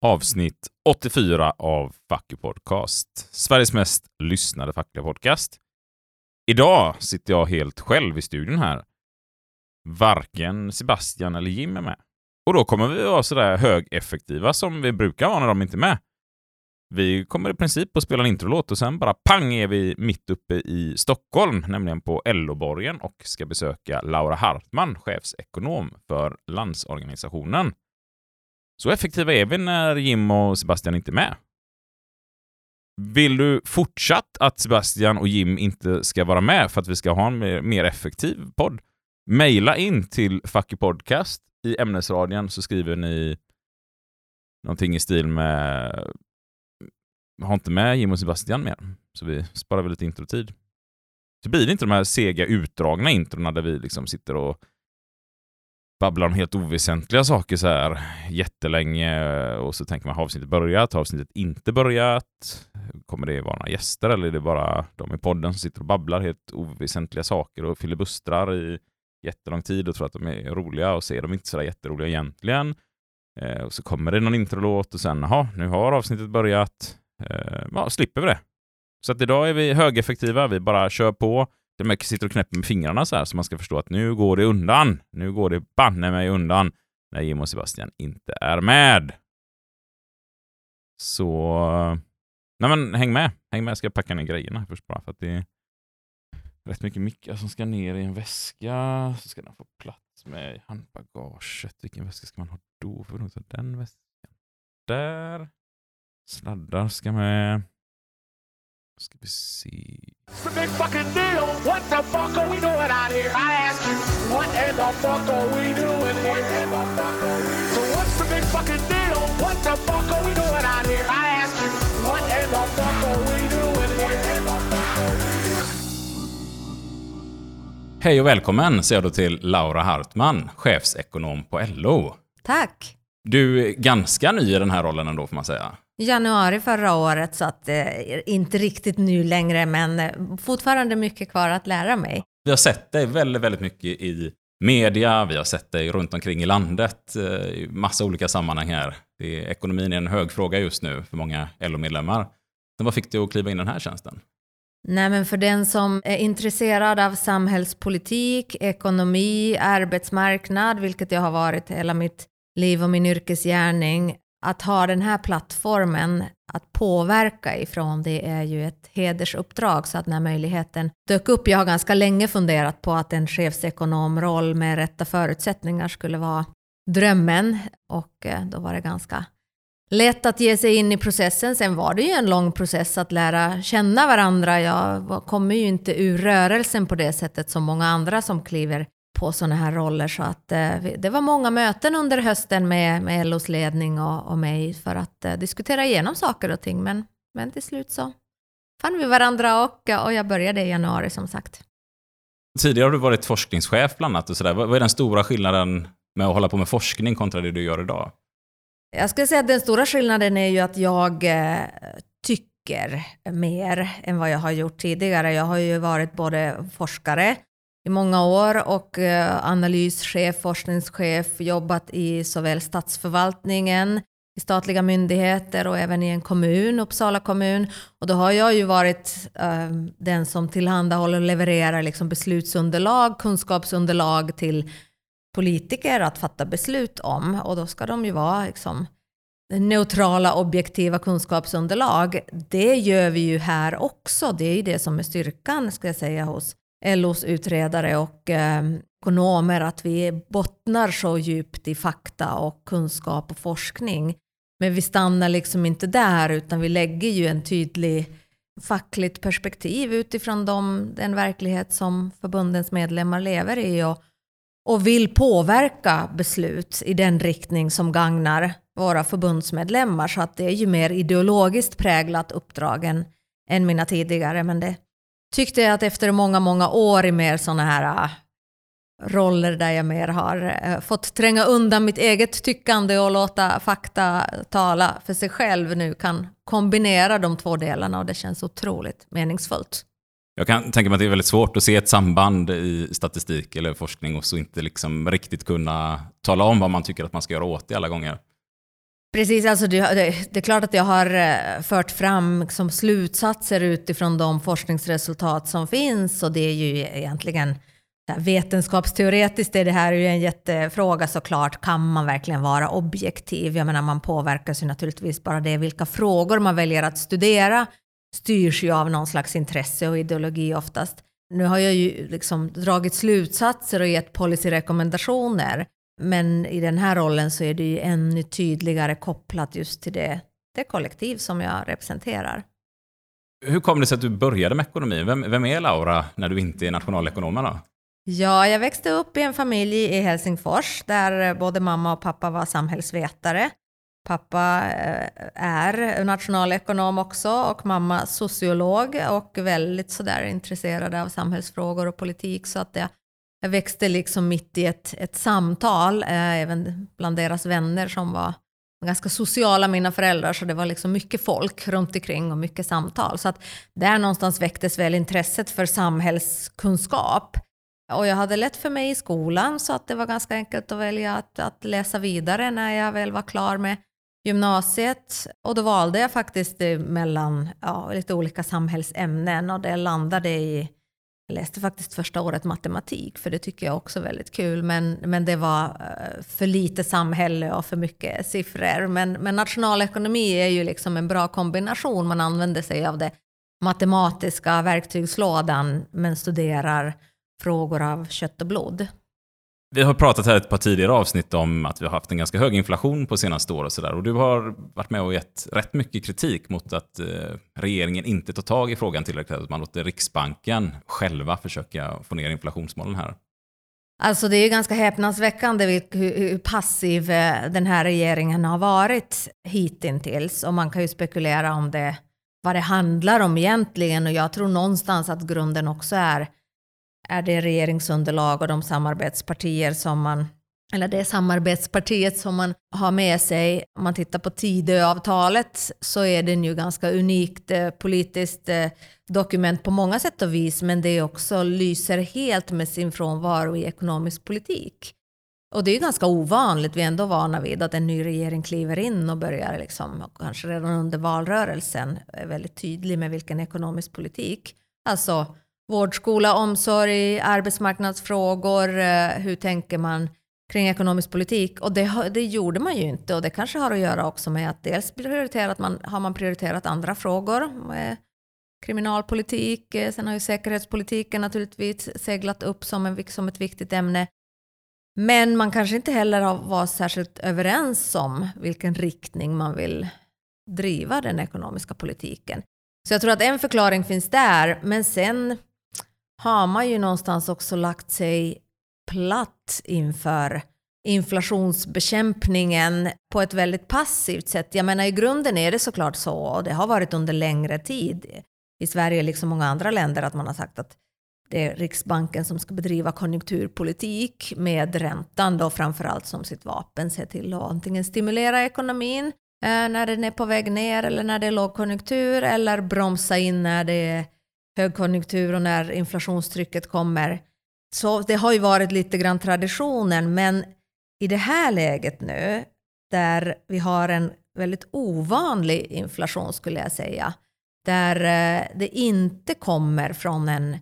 avsnitt 84 av Fuck You Podcast. Sveriges mest lyssnade fackliga podcast. Idag sitter jag helt själv i studion här. Varken Sebastian eller Jim är med. Och då kommer vi vara sådär högeffektiva som vi brukar vara när de inte är med. Vi kommer i princip att spela en introlåt och sen bara pang är vi mitt uppe i Stockholm, nämligen på LO-borgen och ska besöka Laura Hartman, chefsekonom för Landsorganisationen. Så effektiva är vi när Jim och Sebastian inte är med. Vill du fortsatt att Sebastian och Jim inte ska vara med för att vi ska ha en mer, mer effektiv podd? Maila in till Fucky Podcast i ämnesradion så skriver ni någonting i stil med har inte med Jim och Sebastian mer, så vi sparar väl lite introtid. Så blir det inte de här sega utdragna introna där vi liksom sitter och babblar om helt oväsentliga saker så här jättelänge eh, och så tänker man har avsnittet börjat, har avsnittet inte börjat? Kommer det vara några gäster eller är det bara de i podden som sitter och babblar helt oväsentliga saker och filibustrar i jättelång tid och tror att de är roliga och så är de inte så jätteroliga egentligen. Eh, och så kommer det någon introlåt och sen, jaha, nu har avsnittet börjat. Eh, ja, slipper vi det. Så att idag är vi högeffektiva, vi bara kör på. Till och med sitter och knäpper med fingrarna så här så man ska förstå att nu går det undan. Nu går det banne mig undan när Jim och Sebastian inte är med. Så... Nej men häng med. Häng med. Jag ska packa ner grejerna först bara för att det är rätt mycket mickar som ska ner i en väska. Så ska den få plats med handbagaget. Vilken väska ska man ha då? För ta den väskan. Där. Sladdar ska med. Ska vi se. Hej och välkommen säger då till Laura Hartman, chefsekonom på LO. Tack! Du är ganska ny i den här rollen ändå får man säga. Januari förra året, så att eh, inte riktigt ny längre, men eh, fortfarande mycket kvar att lära mig. Vi har sett dig väldigt, väldigt mycket i media, vi har sett dig runt omkring i landet eh, i massa olika sammanhang här. Det är, ekonomin är en hög fråga just nu för många LO-medlemmar. Men vad fick du att kliva in i den här tjänsten? Nej, men för den som är intresserad av samhällspolitik, ekonomi, arbetsmarknad, vilket jag har varit hela mitt liv och min yrkesgärning, att ha den här plattformen att påverka ifrån, det är ju ett hedersuppdrag. Så att när möjligheten dök upp, jag har ganska länge funderat på att en chefsekonomroll med rätta förutsättningar skulle vara drömmen och eh, då var det ganska lätt att ge sig in i processen. Sen var det ju en lång process att lära känna varandra. Jag kommer ju inte ur rörelsen på det sättet som många andra som kliver på sådana här roller. Så att, eh, det var många möten under hösten med, med LOs ledning och, och mig för att eh, diskutera igenom saker och ting. Men, men till slut så fann vi varandra och, och jag började i januari som sagt. Tidigare har du varit forskningschef bland annat och sådär. Vad vad är den stora skillnaden med att hålla på med forskning kontra det du gör idag? Jag skulle säga att den stora skillnaden är ju att jag eh, tycker mer än vad jag har gjort tidigare. Jag har ju varit både forskare i många år och eh, analyschef, forskningschef, jobbat i såväl statsförvaltningen, i statliga myndigheter och även i en kommun, Uppsala kommun. Och då har jag ju varit eh, den som tillhandahåller och levererar liksom beslutsunderlag, kunskapsunderlag till politiker att fatta beslut om. Och då ska de ju vara liksom, neutrala, objektiva kunskapsunderlag. Det gör vi ju här också. Det är ju det som är styrkan, ska jag säga, hos LOs utredare och eh, ekonomer, att vi bottnar så djupt i fakta och kunskap och forskning. Men vi stannar liksom inte där, utan vi lägger ju en tydlig fackligt perspektiv utifrån de, den verklighet som förbundens medlemmar lever i och, och vill påverka beslut i den riktning som gagnar våra förbundsmedlemmar. Så att det är ju mer ideologiskt präglat uppdragen än mina tidigare. Men det tyckte jag att efter många, många år i mer sådana här äh, roller där jag mer har äh, fått tränga undan mitt eget tyckande och låta fakta tala för sig själv nu kan kombinera de två delarna och det känns otroligt meningsfullt. Jag kan tänka mig att det är väldigt svårt att se ett samband i statistik eller forskning och så inte liksom riktigt kunna tala om vad man tycker att man ska göra åt det alla gånger. Precis, alltså det, det, är klart att jag har eh, fört fram liksom slutsatser utifrån de forskningsresultat som finns och det är ju egentligen vetenskapsteoretiskt är det här ju en jättefråga såklart. Kan man verkligen vara objektiv? Jag menar man påverkas ju naturligtvis bara det vilka frågor man väljer att studera styrs ju av någon slags intresse och ideologi oftast. Nu har jag ju liksom dragit slutsatser och gett policyrekommendationer. Men i den här rollen så är det ju ännu tydligare kopplat just till det, det kollektiv som jag representerar. Hur kom det sig att du började med ekonomi? Vem, vem är Laura när du inte är nationalekonom? Då? Ja, jag växte upp i en familj i Helsingfors där både mamma och pappa var samhällsvetare. Pappa eh, är nationalekonom också och mamma sociolog och väldigt sådär intresserad av samhällsfrågor och politik. Så att jag, jag växte liksom mitt i ett, ett samtal, eh, även bland deras vänner som var ganska sociala, mina föräldrar, så det var liksom mycket folk runt omkring och mycket samtal. Så att där någonstans väcktes väl intresset för samhällskunskap. Och jag hade lätt för mig i skolan så att det var ganska enkelt att välja att, att läsa vidare när jag väl var klar med gymnasiet. Och då valde jag faktiskt mellan ja, lite olika samhällsämnen och det landade i jag läste faktiskt första året matematik, för det tycker jag också är väldigt kul. Men, men det var eh, för lite samhälle och för mycket siffror. Men, men nationalekonomi är ju liksom en bra kombination. Man använder sig av det matematiska verktygslådan, men studerar frågor av kött och blod. Vi har pratat här ett par tidigare avsnitt om att vi har haft en ganska hög inflation på senaste år och sådär. Och du har varit med och gett rätt mycket kritik mot att eh, regeringen inte tar tag i frågan tillräckligt. Att man låter Riksbanken själva försöka få ner inflationsmålen här. Alltså det är ju ganska häpnadsväckande hur passiv eh, den här regeringen har varit hittills. Och man kan ju spekulera om det, vad det handlar om egentligen. Och jag tror någonstans att grunden också är är det regeringsunderlag och de samarbetspartier som man eller det samarbetspartiet som man har med sig. Om man tittar på Tidöavtalet så är det ju ganska unikt eh, politiskt eh, dokument på många sätt och vis, men det också lyser helt med sin frånvaro i ekonomisk politik. Och det är ganska ovanligt, vi är ändå vana vid att en ny regering kliver in och börjar, liksom, kanske redan under valrörelsen, är väldigt tydlig med vilken ekonomisk politik. Alltså vård, skola, omsorg, arbetsmarknadsfrågor. Eh, hur tänker man kring ekonomisk politik? Och det, det gjorde man ju inte och det kanske har att göra också med att dels prioriterat man, har man prioriterat andra frågor. Eh, kriminalpolitik, eh, sen har ju säkerhetspolitiken naturligtvis seglat upp som, en, som ett viktigt ämne. Men man kanske inte heller har varit särskilt överens om vilken riktning man vill driva den ekonomiska politiken. Så jag tror att en förklaring finns där, men sen har man ju någonstans också lagt sig platt inför inflationsbekämpningen på ett väldigt passivt sätt. Jag menar i grunden är det såklart så, och det har varit under längre tid i Sverige liksom många andra länder, att man har sagt att det är Riksbanken som ska bedriva konjunkturpolitik med räntan då framförallt som sitt vapen, se till att antingen stimulera ekonomin eh, när den är på väg ner eller när det är lågkonjunktur eller bromsa in när det är högkonjunktur och när inflationstrycket kommer. Så det har ju varit lite grann traditionen, men i det här läget nu, där vi har en väldigt ovanlig inflation skulle jag säga, där eh, det inte kommer från en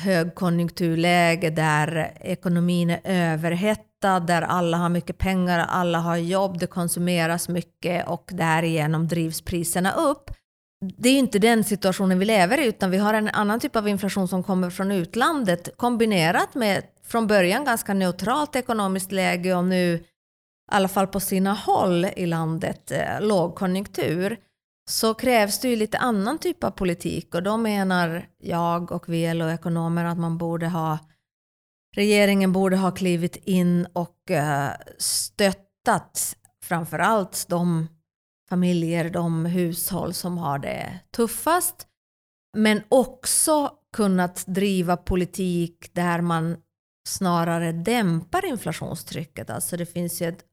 högkonjunkturläge där ekonomin är överhettad, där alla har mycket pengar, alla har jobb, det konsumeras mycket och därigenom drivs priserna upp det är inte den situationen vi lever i, utan vi har en annan typ av inflation som kommer från utlandet kombinerat med från början ganska neutralt ekonomiskt läge och nu i alla fall på sina håll i landet eh, lågkonjunktur så krävs det ju lite annan typ av politik. Och då menar jag och vi LO-ekonomer att man borde ha regeringen borde ha klivit in och eh, stöttat framförallt de familjer, de hushåll som har det tuffast. Men också kunnat driva politik där man snarare dämpar inflationstrycket. Alltså det finns ju ett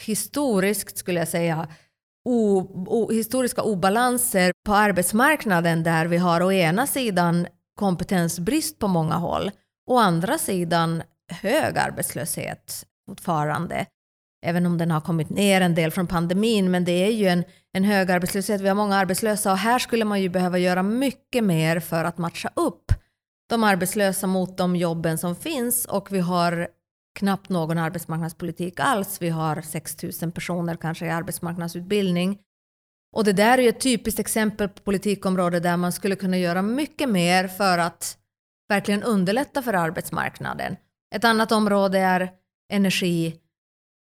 historiskt, skulle jag säga, o, o, historiska obalanser på arbetsmarknaden där vi har å ena sidan kompetensbrist på många håll, å andra sidan hög arbetslöshet fortfarande även om den har kommit ner en del från pandemin, men det är ju en, en hög arbetslöshet. Vi har många arbetslösa och här skulle man ju behöva göra mycket mer för att matcha upp de arbetslösa mot de jobben som finns och vi har knappt någon arbetsmarknadspolitik alls. Vi har 6 000 personer kanske i arbetsmarknadsutbildning. Och det där är ju ett typiskt exempel på politikområde där man skulle kunna göra mycket mer för att verkligen underlätta för arbetsmarknaden. Ett annat område är energi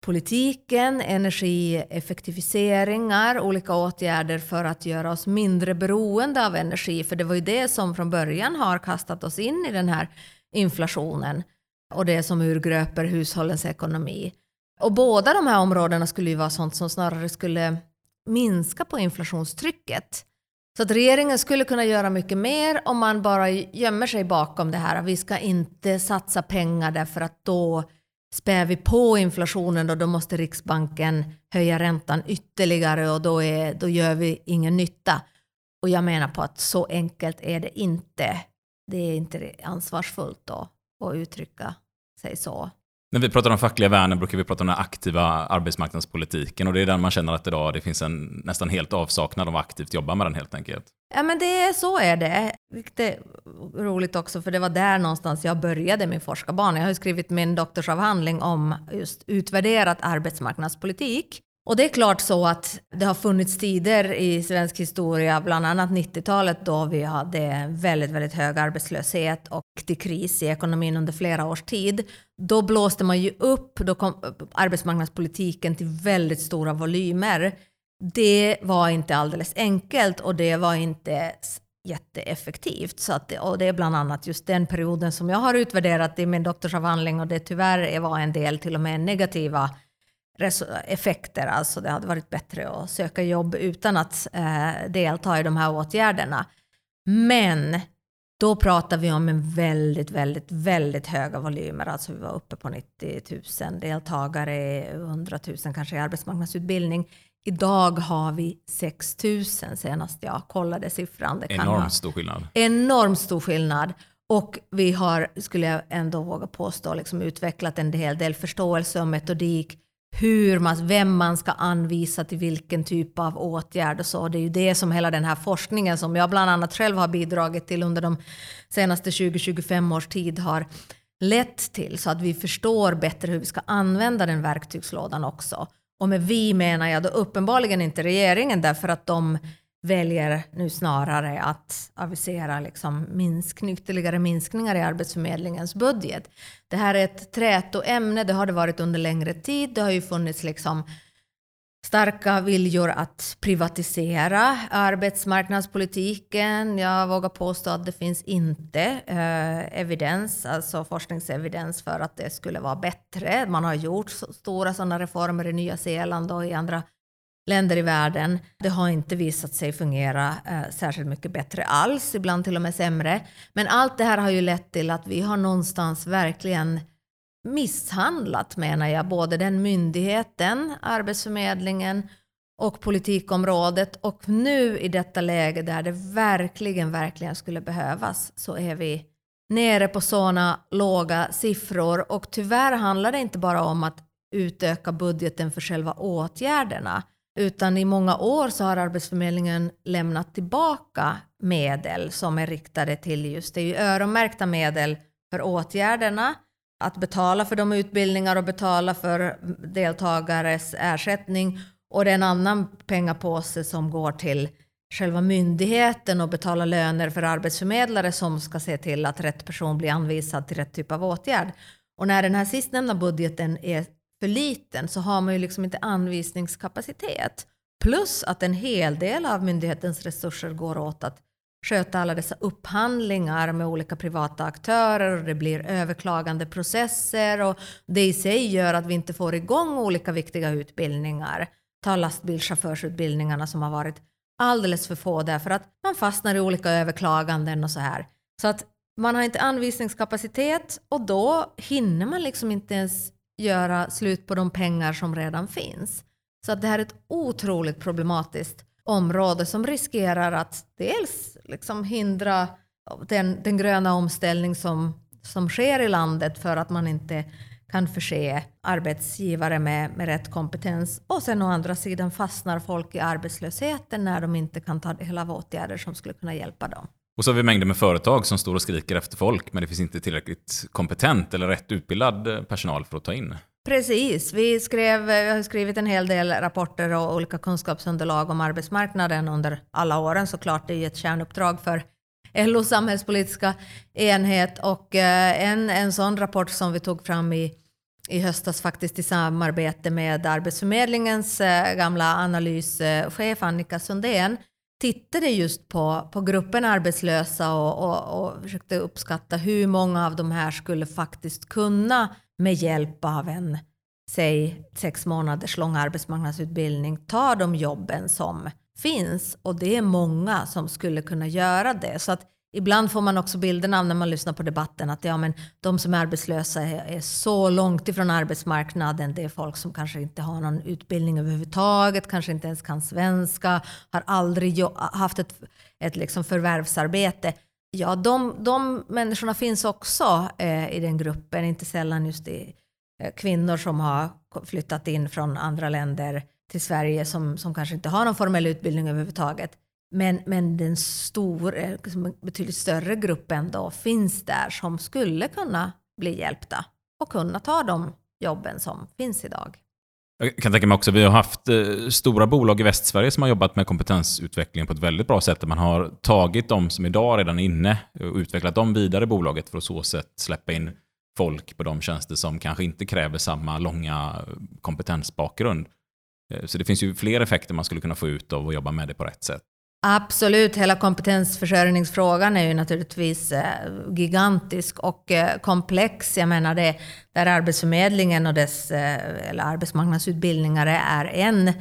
politiken, energieffektiviseringar, olika åtgärder för att göra oss mindre beroende av energi. För det var ju det som från början har kastat oss in i den här inflationen och det som urgröper hushållens ekonomi. Och båda de här områdena skulle ju vara sånt som snarare skulle minska på inflationstrycket. Så att regeringen skulle kunna göra mycket mer om man bara gömmer sig bakom det här. Vi ska inte satsa pengar därför att då spär vi på inflationen och då måste Riksbanken höja räntan ytterligare och då, är, då gör vi ingen nytta. Och jag menar på att så enkelt är det inte. Det är inte ansvarsfullt då att uttrycka sig så. När vi pratar om fackliga värnen brukar vi prata om den aktiva arbetsmarknadspolitiken och det är den man känner att idag det finns en nästan helt avsaknad av aktivt jobba med den helt enkelt. Ja men det är så är det. Vilket är roligt också för det var där någonstans jag började min forskarbana. Jag har skrivit min doktorsavhandling om just utvärderat arbetsmarknadspolitik. Och det är klart så att det har funnits tider i svensk historia, bland annat 90-talet då vi hade väldigt, väldigt hög arbetslöshet och till kris i ekonomin under flera års tid. Då blåste man ju upp då kom arbetsmarknadspolitiken till väldigt stora volymer. Det var inte alldeles enkelt och det var inte jätteeffektivt. Så att, och det är bland annat just den perioden som jag har utvärderat i min doktorsavhandling och det tyvärr var en del till och med negativa effekter. Alltså det hade varit bättre att söka jobb utan att eh, delta i de här åtgärderna. Men då pratar vi om en väldigt, väldigt, väldigt höga volymer. Alltså vi var uppe på 90 000 deltagare, 100 000 kanske i arbetsmarknadsutbildning. Idag har vi 6 000 senast jag kollade siffran. Det Enormt stor skillnad. Enormt stor skillnad. Och vi har, skulle jag ändå våga påstå, liksom utvecklat en hel del förståelse och metodik hur man, vem man ska anvisa till vilken typ av åtgärd och så. Det är ju det som hela den här forskningen som jag bland annat själv har bidragit till under de senaste 20-25 års tid har lett till så att vi förstår bättre hur vi ska använda den verktygslådan också. Och med vi menar jag då uppenbarligen inte regeringen därför att de väljer nu snarare att avisera liksom minskning, ytterligare minskningar i Arbetsförmedlingens budget. Det här är ett trätoämne, det har det varit under längre tid. Det har ju funnits liksom starka viljor att privatisera arbetsmarknadspolitiken. Jag vågar påstå att det finns inte eh, evidens, alltså forskningsevidens för att det skulle vara bättre. Man har gjort stora sådana reformer i Nya Zeeland och i andra länder i världen. Det har inte visat sig fungera eh, särskilt mycket bättre alls, ibland till och med sämre. Men allt det här har ju lett till att vi har någonstans verkligen misshandlat, menar jag, både den myndigheten, Arbetsförmedlingen, och politikområdet. Och nu i detta läge där det verkligen, verkligen skulle behövas så är vi nere på sådana låga siffror. Och tyvärr handlar det inte bara om att utöka budgeten för själva åtgärderna utan i många år så har Arbetsförmedlingen lämnat tillbaka medel som är riktade till just det, är ju öronmärkta medel för åtgärderna, att betala för de utbildningar och betala för deltagares ersättning och det är en annan pengapåse som går till själva myndigheten och betala löner för arbetsförmedlare som ska se till att rätt person blir anvisad till rätt typ av åtgärd. Och när den här sistnämnda budgeten är för liten så har man ju liksom inte anvisningskapacitet. Plus att en hel del av myndighetens resurser går åt att sköta alla dessa upphandlingar med olika privata aktörer och det blir överklagande processer och det i sig gör att vi inte får igång olika viktiga utbildningar. Ta lastbilschaufförsutbildningarna som har varit alldeles för få därför att man fastnar i olika överklaganden och så här. Så att man har inte anvisningskapacitet och då hinner man liksom inte ens göra slut på de pengar som redan finns. Så att det här är ett otroligt problematiskt område som riskerar att dels liksom hindra den, den gröna omställning som, som sker i landet för att man inte kan förse arbetsgivare med, med rätt kompetens. Och sen å andra sidan fastnar folk i arbetslösheten när de inte kan ta del av åtgärder som skulle kunna hjälpa dem. Och så har vi mängder med företag som står och skriker efter folk, men det finns inte tillräckligt kompetent eller rätt utbildad eh, personal för att ta in. Precis. Vi, skrev, eh, vi har skrivit en hel del rapporter och olika kunskapsunderlag om arbetsmarknaden under alla åren såklart. Det är ju ett kärnuppdrag för LOs samhällspolitiska enhet och eh, en, en sån rapport som vi tog fram i, i höstas faktiskt i samarbete med Arbetsförmedlingens gamla analyschef Annika Sundén tittade just på, på gruppen arbetslösa och, och, och försökte uppskatta hur många av de här skulle faktiskt kunna med hjälp av en säg sex månaders lång arbetsmarknadsutbildning ta de jobben som finns och det är många som skulle kunna göra det. Så att ibland får man också bilden av när man lyssnar på debatten att ja, men de som är arbetslösa är, är, så långt ifrån arbetsmarknaden. Det är folk som kanske inte har någon utbildning överhuvudtaget, kanske inte ens kan svenska, har aldrig haft ett, ett liksom förvärvsarbete. Ja, de, de människorna finns också eh, i den gruppen, inte sällan just i eh, kvinnor som har flyttat in från andra länder till Sverige som, som kanske inte har någon formell utbildning överhuvudtaget. Men, men den stor, eh, liksom betydligt större gruppen då finns där som skulle kunna bli hjälpta och kunna ta de jobben som finns idag. Jag kan tänka mig också, vi har haft eh, stora bolag i Västsverige som har jobbat med kompetensutveckling på ett väldigt bra sätt. Där man har tagit de som idag redan är inne och utvecklat dem vidare i bolaget för att så sätt släppa in folk på de tjänster som kanske inte kräver samma långa eh, kompetensbakgrund. Så det finns ju fler effekter man skulle kunna få ut av att jobba med det på rätt sätt. Absolut, hela kompetensförsörjningsfrågan är ju naturligtvis eh, gigantisk och eh, komplex. Jag menar det, där Arbetsförmedlingen och dess eh, eller arbetsmarknadsutbildningar är en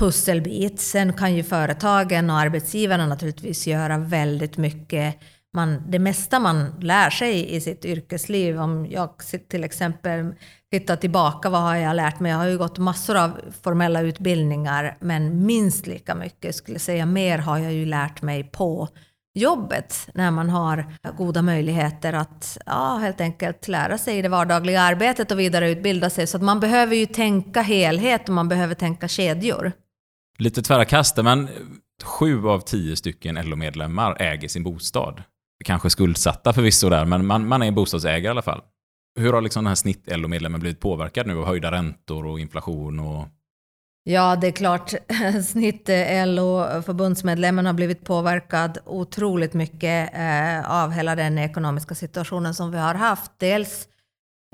pusselbit. Sen kan ju företagen och arbetsgivarna naturligtvis göra väldigt mycket man, det mesta man lär sig i sitt yrkesliv. Om jag till exempel tittar tillbaka, vad har jag lärt mig? Jag har ju gått massor av formella utbildningar, men minst lika mycket, skulle säga mer, har jag ju lärt mig på jobbet när man har goda möjligheter att ja, helt enkelt lära sig det vardagliga arbetet och vidareutbilda sig. Så att man behöver ju tänka helhet och man behöver tänka kedjor. Lite tvära kast, men sju av tio stycken LO-medlemmar äger sin bostad kanske skuldsatta förvisso där, men man, man är bostadsägare i alla fall. Hur har liksom den här snitt-LO-medlemmen blivit påverkad nu av höjda räntor och inflation? Och... Ja, det är klart. Snitt-LO-förbundsmedlemmen har blivit påverkad otroligt mycket eh, av hela den ekonomiska situationen som vi har haft. Dels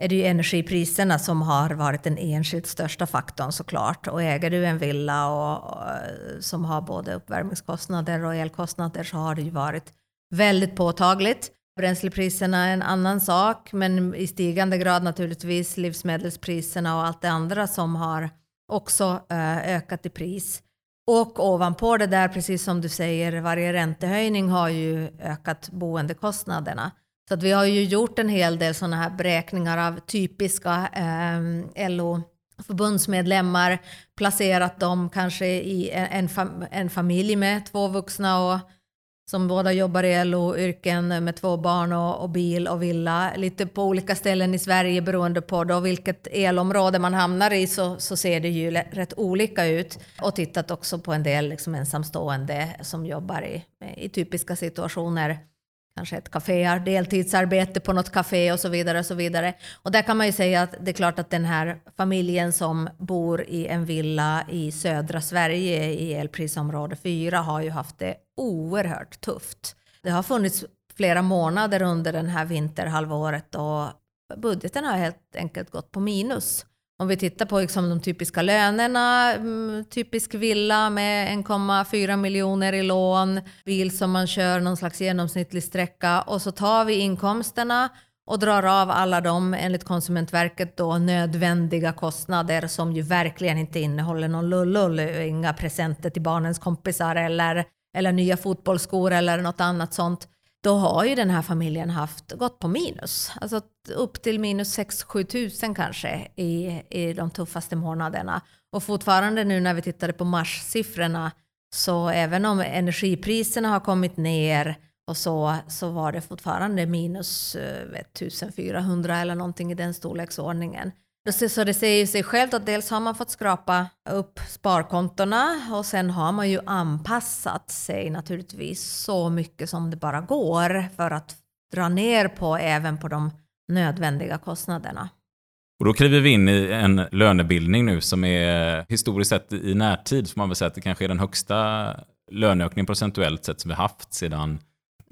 är det ju energipriserna som har varit den enskilt största faktorn såklart. Och äger du en villa och, och, eh, som har både uppvärmningskostnader och elkostnader så har det ju varit väldigt påtagligt. Bränslepriserna är en annan sak, men i stigande grad naturligtvis livsmedelspriserna och allt det andra som har också eh, ökat i pris. Och ovanpå det där, precis som du säger, varje räntehöjning har ju ökat boendekostnaderna. Så att vi har ju gjort en hel del sådana här beräkningar av typiska eh, LO-förbundsmedlemmar, placerat dem kanske i en, en, fam en familj med två vuxna och som båda jobbar i LO-yrken med två barn och, och, bil och villa. Lite på olika ställen i Sverige beroende på då vilket elområde man hamnar i så, så ser det ju rätt olika ut. Och tittat också på en del liksom ensamstående som jobbar i, i typiska situationer kanske ett café, deltidsarbete på något café och så vidare. Och så vidare. Och där kan man ju säga att det är klart att den här familjen som bor i en villa i södra Sverige i elprisområde 4 har ju haft det oerhört tufft. Det har funnits flera månader under den här vinterhalvåret och budgeten har helt enkelt gått på minus. Om vi tittar på liksom de typiska lönerna, mm, typisk villa med 1,4 miljoner i lån, bil som man kör någon slags genomsnittlig sträcka och så tar vi inkomsterna och drar av alla de, enligt Konsumentverket, då, nödvändiga kostnader som ju verkligen inte innehåller någon lullull, inga presenter till barnens kompisar eller, eller nya fotbollsskor eller något annat sånt då har ju den här familjen haft, gått på minus. Alltså upp till minus 6-7 tusen kanske i, i de tuffaste månaderna. Och fortfarande nu när vi tittade på marssiffrorna så även om energipriserna har kommit ner och så, så var det fortfarande minus eh, vet, 1400 eller någonting i den storleksordningen. Så det säger sig självt att dels har man fått skrapa upp sparkontona och sen har man ju anpassat sig naturligtvis så mycket som det bara går för att dra ner på även på de nödvändiga kostnaderna. Och då kliver vi in i en lönebildning nu som är historiskt sett i närtid, får man väl säga att det kanske är den högsta löneökningen procentuellt sett som vi haft sedan...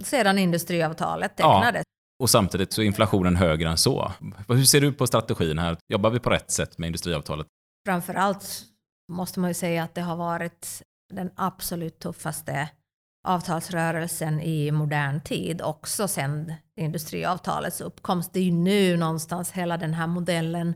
Sedan industriavtalet tecknades. Och samtidigt så är inflationen högre än så. Hur ser du på strategin här? Jobbar vi på rätt sätt med industriavtalet? Framförallt måste man ju säga att det har varit den absolut tuffaste avtalsrörelsen i modern tid, också sedan industriavtalets uppkomst. Det är ju nu någonstans hela den här modellen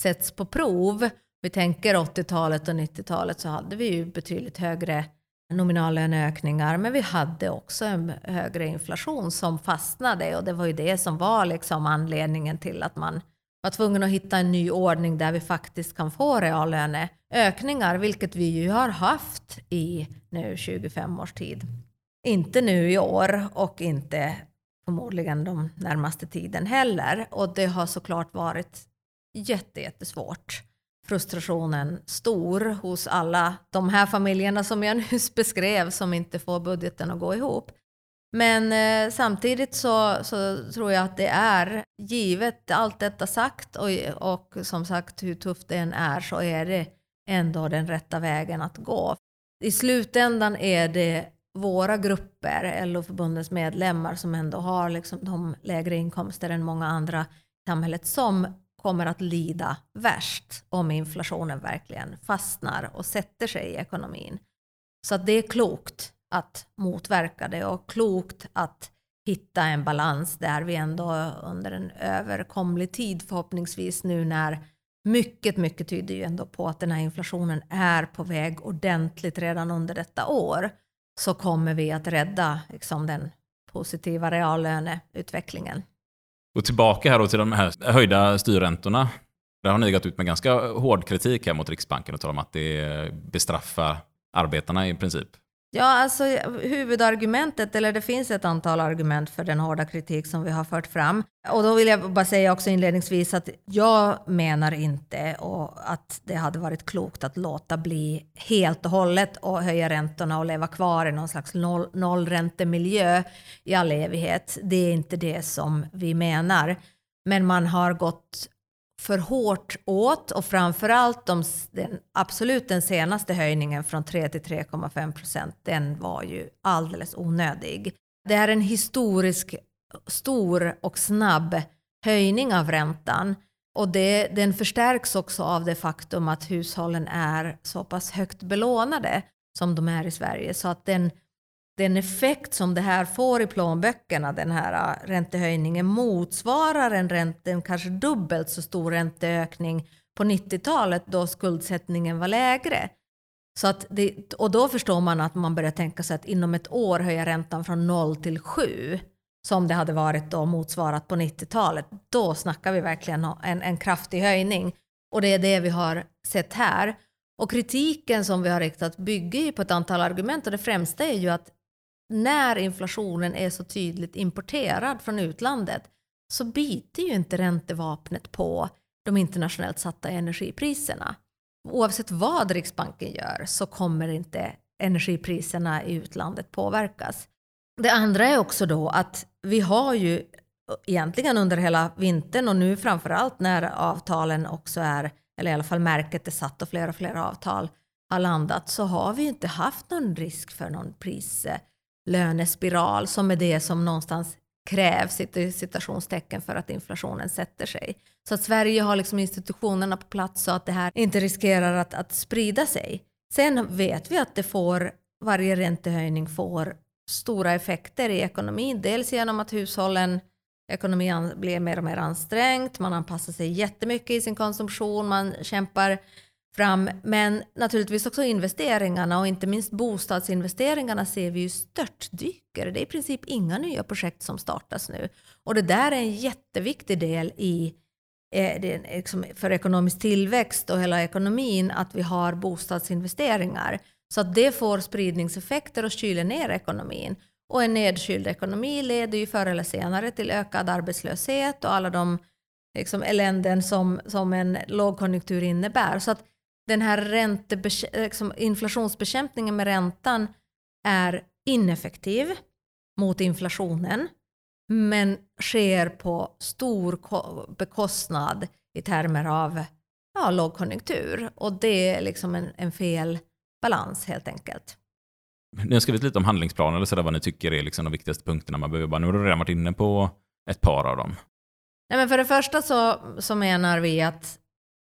sätts på prov. Vi tänker 80-talet och 90-talet så hade vi ju betydligt högre nominallöneökningar, men vi hade också en högre inflation som fastnade och det var ju det som var liksom anledningen till att man var tvungen att hitta en ny ordning där vi faktiskt kan få reallöneökningar, vilket vi ju har haft i nu 25 års tid. Inte nu i år och inte förmodligen de närmaste tiden heller. Och det har såklart varit jätte, jättesvårt. Frustrationen stor hos alla de här familjerna som jag nyss beskrev som inte får budgeten att gå ihop. Men eh, samtidigt så, så tror jag att det är givet allt detta sagt och, och som sagt hur tufft det än är så är det ändå den rätta vägen att gå. I slutändan är det våra grupper, LO-förbundens medlemmar som ändå har liksom de lägre inkomster än många andra i samhället som kommer att lida värst om inflationen verkligen fastnar och sätter sig i ekonomin. Så att det är klokt att motverka det och klokt att hitta en balans där vi ändå under en överkomlig tid förhoppningsvis nu när mycket, mycket tyder ju ändå på att den här inflationen är på väg ordentligt redan under detta år så kommer vi att rädda liksom, den positiva reallöneutvecklingen. Och tillbaka här då till de här höjda styrräntorna. Där har ni gått ut med ganska hård kritik här mot Riksbanken och talat om att det bestraffar arbetarna i princip. Ja, alltså huvudargumentet, eller det finns ett antal argument för den hårda kritik som vi har fört fram. Och då vill jag bara säga också inledningsvis att jag menar inte och att det hade varit klokt att låta bli helt och hållet och höja räntorna och leva kvar i någon slags noll, nollräntemiljö i all evighet. Det är inte det som vi menar. Men man har gått för hårt åt och framförallt de, den, absolut den senaste höjningen från 3 till 3,5 procent, den var ju alldeles onödig. Det är en historisk stor och snabb höjning av räntan och det, den förstärks också av det faktum att hushållen är så pass högt belånade som de är i Sverige så att den den effekt som det här får i plånböckerna, den här äh, räntehöjningen, motsvarar en, ränte, en kanske dubbelt så stor ränteökning på 90-talet då skuldsättningen var lägre. Så att det, och då förstår man att man börjar tänka sig att inom ett år höja räntan från 0 till 7 som det hade varit då motsvarat på 90-talet. Då snackar vi verkligen en, en kraftig höjning. Och det är det vi har sett här. Och kritiken som vi har riktat bygger ju på ett antal argument och det främsta är ju att när inflationen är så tydligt importerad från utlandet så biter ju inte räntevapnet på de internationellt satta energipriserna. Oavsett vad Riksbanken gör så kommer inte energipriserna i utlandet påverkas. Det andra är också då att vi har ju egentligen under hela vintern och nu framförallt när avtalen också är, eller i alla fall märket är satt och fler och fler avtal har landat så har vi inte haft någon risk för någon eh, lönespiral som är det som någonstans krävs i citationstecken för att inflationen sätter sig. Så att Sverige har liksom institutionerna på plats så att det här inte riskerar att, att sprida sig. Sen vet vi att det får, varje räntehöjning får stora effekter i ekonomin. Dels genom att hushållen, ekonomin blir mer och mer ansträngt, man anpassar sig jättemycket i sin konsumtion, man kämpar fram. Men naturligtvis också investeringarna och inte minst bostadsinvesteringarna ser vi ju störtdyker. Det är i princip inga nya projekt som startas nu. Och det där är en jätteviktig del i eh, liksom för ekonomisk tillväxt och hela ekonomin att vi har bostadsinvesteringar. Så att det får spridningseffekter och kyler ner ekonomin. Och en nedkyld ekonomi leder ju förr eller senare till ökad arbetslöshet och alla de liksom, eländen som, som en lågkonjunktur innebär. Så att den här liksom, inflationsbekämpningen med räntan är ineffektiv mot inflationen men sker på stor bekostnad i termer av ja, lågkonjunktur. Och det är liksom en, en fel balans helt enkelt. Ni har skrivit lite om handlingsplanen, eller så där, vad ni tycker är liksom de viktigaste punkterna man behöver jobba. Nu har du redan varit inne på ett par av dem. Nej, men för det första så, så menar vi att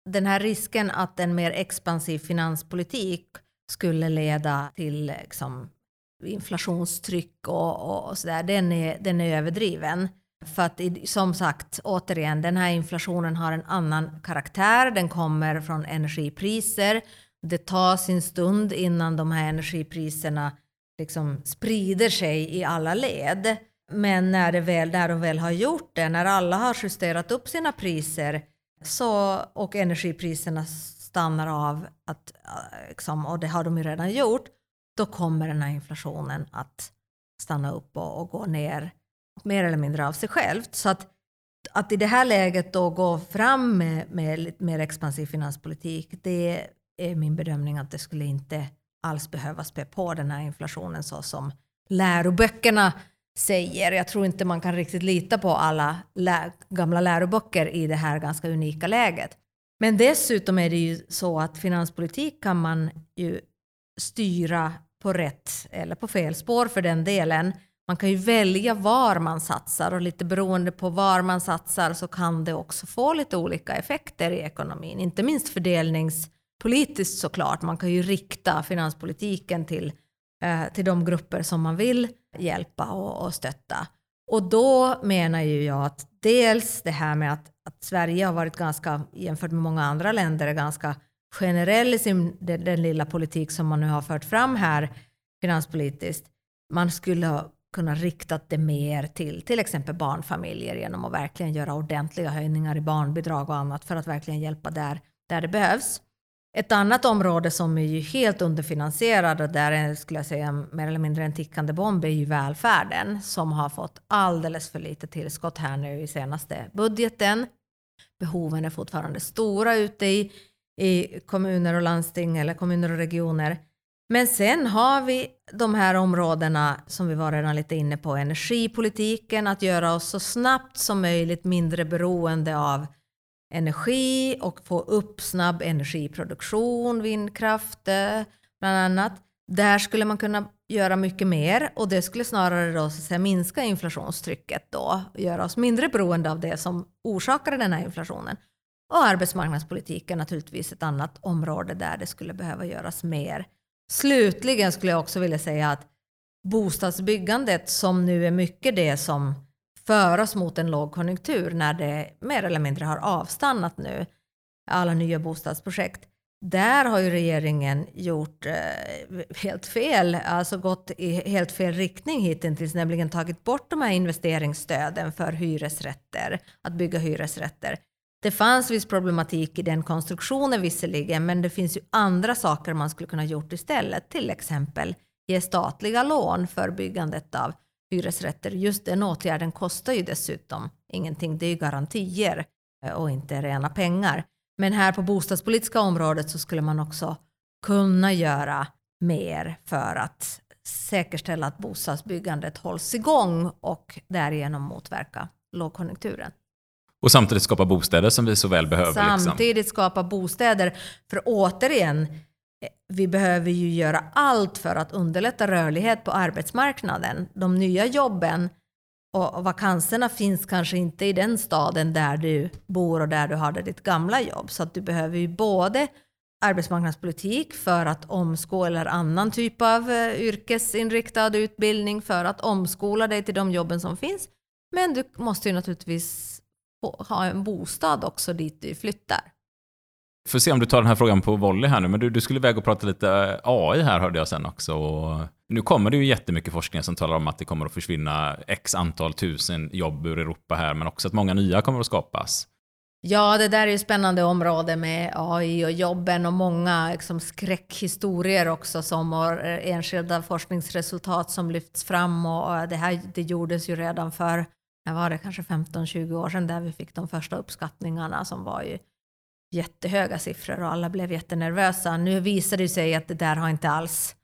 den här risken att en mer expansiv finanspolitik skulle leda till liksom, inflationstryck och, och sådär, den är, den är överdriven. För att som sagt, återigen, den här inflationen har en annan karaktär. Den kommer från energipriser. Det tar sin stund innan de här energipriserna liksom sprider sig i alla led. Men när, det väl, när de väl har gjort det, när alla har justerat upp sina priser så, och energipriserna stannar av, att, eh, liksom, och det har de ju redan gjort, då kommer den här inflationen att stanna upp och, och gå ner mer eller mindre av sig självt. Så att, att i det här läget då gå fram med, med lite mer expansiv finanspolitik, det är min bedömning att det skulle inte alls behöva spä på den här inflationen så som läroböckerna säger. Jag tror inte man kan riktigt lita på alla lä gamla läroböcker i det här ganska unika läget. Men dessutom är det ju så att finanspolitik kan man ju styra på rätt eller på fel spår för den delen. Man kan ju välja var man satsar och lite beroende på var man satsar så kan det också få lite olika effekter i ekonomin. Inte minst fördelningspolitiskt såklart. Man kan ju rikta finanspolitiken till, eh, till de grupper som man vill hjälpa och, och stötta. Och då menar ju jag att dels det här med att, att Sverige har varit ganska, jämfört med många andra länder, ganska generell i sin, den, den, lilla politik som man nu har fört fram här finanspolitiskt. Man skulle ha kunna rikta det mer till till exempel barnfamiljer genom att verkligen göra ordentliga höjningar i barnbidrag och annat för att verkligen hjälpa där, där det behövs. Ett annat område som är ju helt underfinansierad och där är, skulle jag säga mer eller mindre en tickande bomb är ju välfärden som har fått alldeles för lite tillskott här nu i senaste budgeten. Behoven är fortfarande stora ute i, i kommuner och landsting eller kommuner och regioner. Men sen har vi de här områdena som vi var redan lite inne på, energipolitiken, att göra oss så snabbt som möjligt mindre beroende av energi och få upp snabb energiproduktion, vindkraft eh, bland annat. Där skulle man kunna göra mycket mer och det skulle snarare då, så säga, minska inflationstrycket då, och göra oss mindre beroende av det som orsakade den här inflationen. Och arbetsmarknadspolitiken naturligtvis ett annat område där det skulle behöva göras mer. Slutligen skulle jag också vilja säga att bostadsbyggandet som nu är mycket det som för oss mot en lågkonjunktur när det mer eller mindre har avstannat nu, alla nya bostadsprojekt. Där har ju regeringen gjort eh, helt fel, alltså gått i helt fel riktning hittills, nämligen tagit bort de här investeringsstöden för hyresrätter, att bygga hyresrätter. Det fanns viss problematik i den konstruktionen visserligen, men det finns ju andra saker man skulle kunna gjort istället, till exempel ge statliga lån för byggandet av hyresrätter. Just den åtgärden kostar ju dessutom ingenting. Det är ju garantier eh, och inte rena pengar. Men här på bostadspolitiska området så skulle man också kunna göra mer för att säkerställa att bostadsbyggandet hålls igång och därigenom motverka lågkonjunkturen. Och samtidigt skapa bostäder som vi så väl behöver. Liksom. Samtidigt liksom. skapa bostäder. För återigen, vi behöver ju göra allt för att underlätta rörlighet på arbetsmarknaden. De nya jobben och vakanserna finns kanske inte i den staden där du bor och där du hade ditt gamla jobb. Så att du behöver ju både arbetsmarknadspolitik för att omskola eller annan typ av eh, yrkesinriktad utbildning för att omskola dig till de jobben som finns. Men du måste ju naturligtvis ha en bostad också dit du flyttar. Får se om du tar den här frågan på volley här nu, men du, du skulle väga och prata lite eh, AI här hörde jag sen också. Och nu kommer det ju jättemycket forskning som talar om att det kommer att försvinna x antal tusen jobb ur Europa här, men också att många nya kommer att skapas. Ja, det där är ju spännande område med AI och jobben och många liksom, skräckhistorier också som och eh, enskilda forskningsresultat som lyfts fram och eh, det här det gjordes ju redan för, när var det, kanske 15-20 år sedan där vi fick de första uppskattningarna som var ju jättehöga siffror och alla blev jättenervösa. Nu visar det sig att det där har inte alls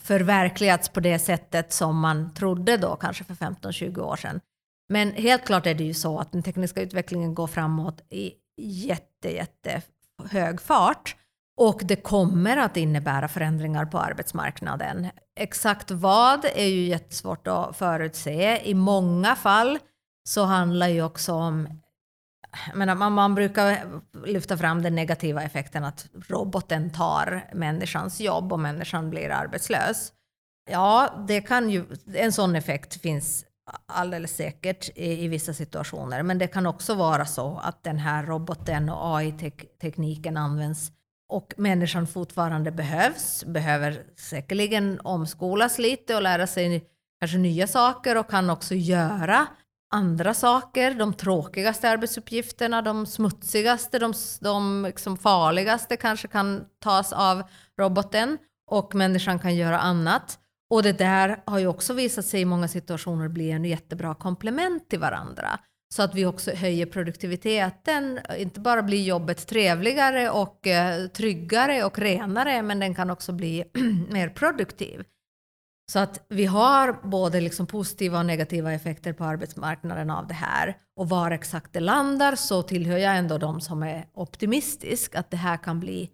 förverkligats på det sättet som man trodde då kanske för 15-20 år sedan. Men helt klart är det ju så att den tekniska utvecklingen går framåt i jätte, jätte hög fart och det kommer att innebära förändringar på arbetsmarknaden. Exakt vad är ju jättesvårt att förutse. I många fall så handlar ju också om menar, man, man brukar lyfta fram den negativa effekten att roboten tar människans jobb och människan blir arbetslös. Ja, det kan ju, en sån effekt finns alldeles säkert i, i vissa situationer. Men det kan också vara så att den här roboten och AI-tekniken används och människan fortfarande behövs, behöver säkerligen omskolas lite och lära sig kanske nya saker och kan också göra andra saker, de tråkigaste arbetsuppgifterna, de smutsigaste, de, de liksom farligaste kanske kan tas av roboten och människan kan göra annat. Och det där har ju också visat sig i många situationer bli en jättebra komplement till varandra. Så att vi också höjer produktiviteten, inte bara blir jobbet trevligare och eh, tryggare och renare, men den kan också bli mer produktiv. Så att vi har både liksom positiva och negativa effekter på arbetsmarknaden av det här. Och var exakt det landar så tillhör jag ändå de som är optimistisk att det här kan bli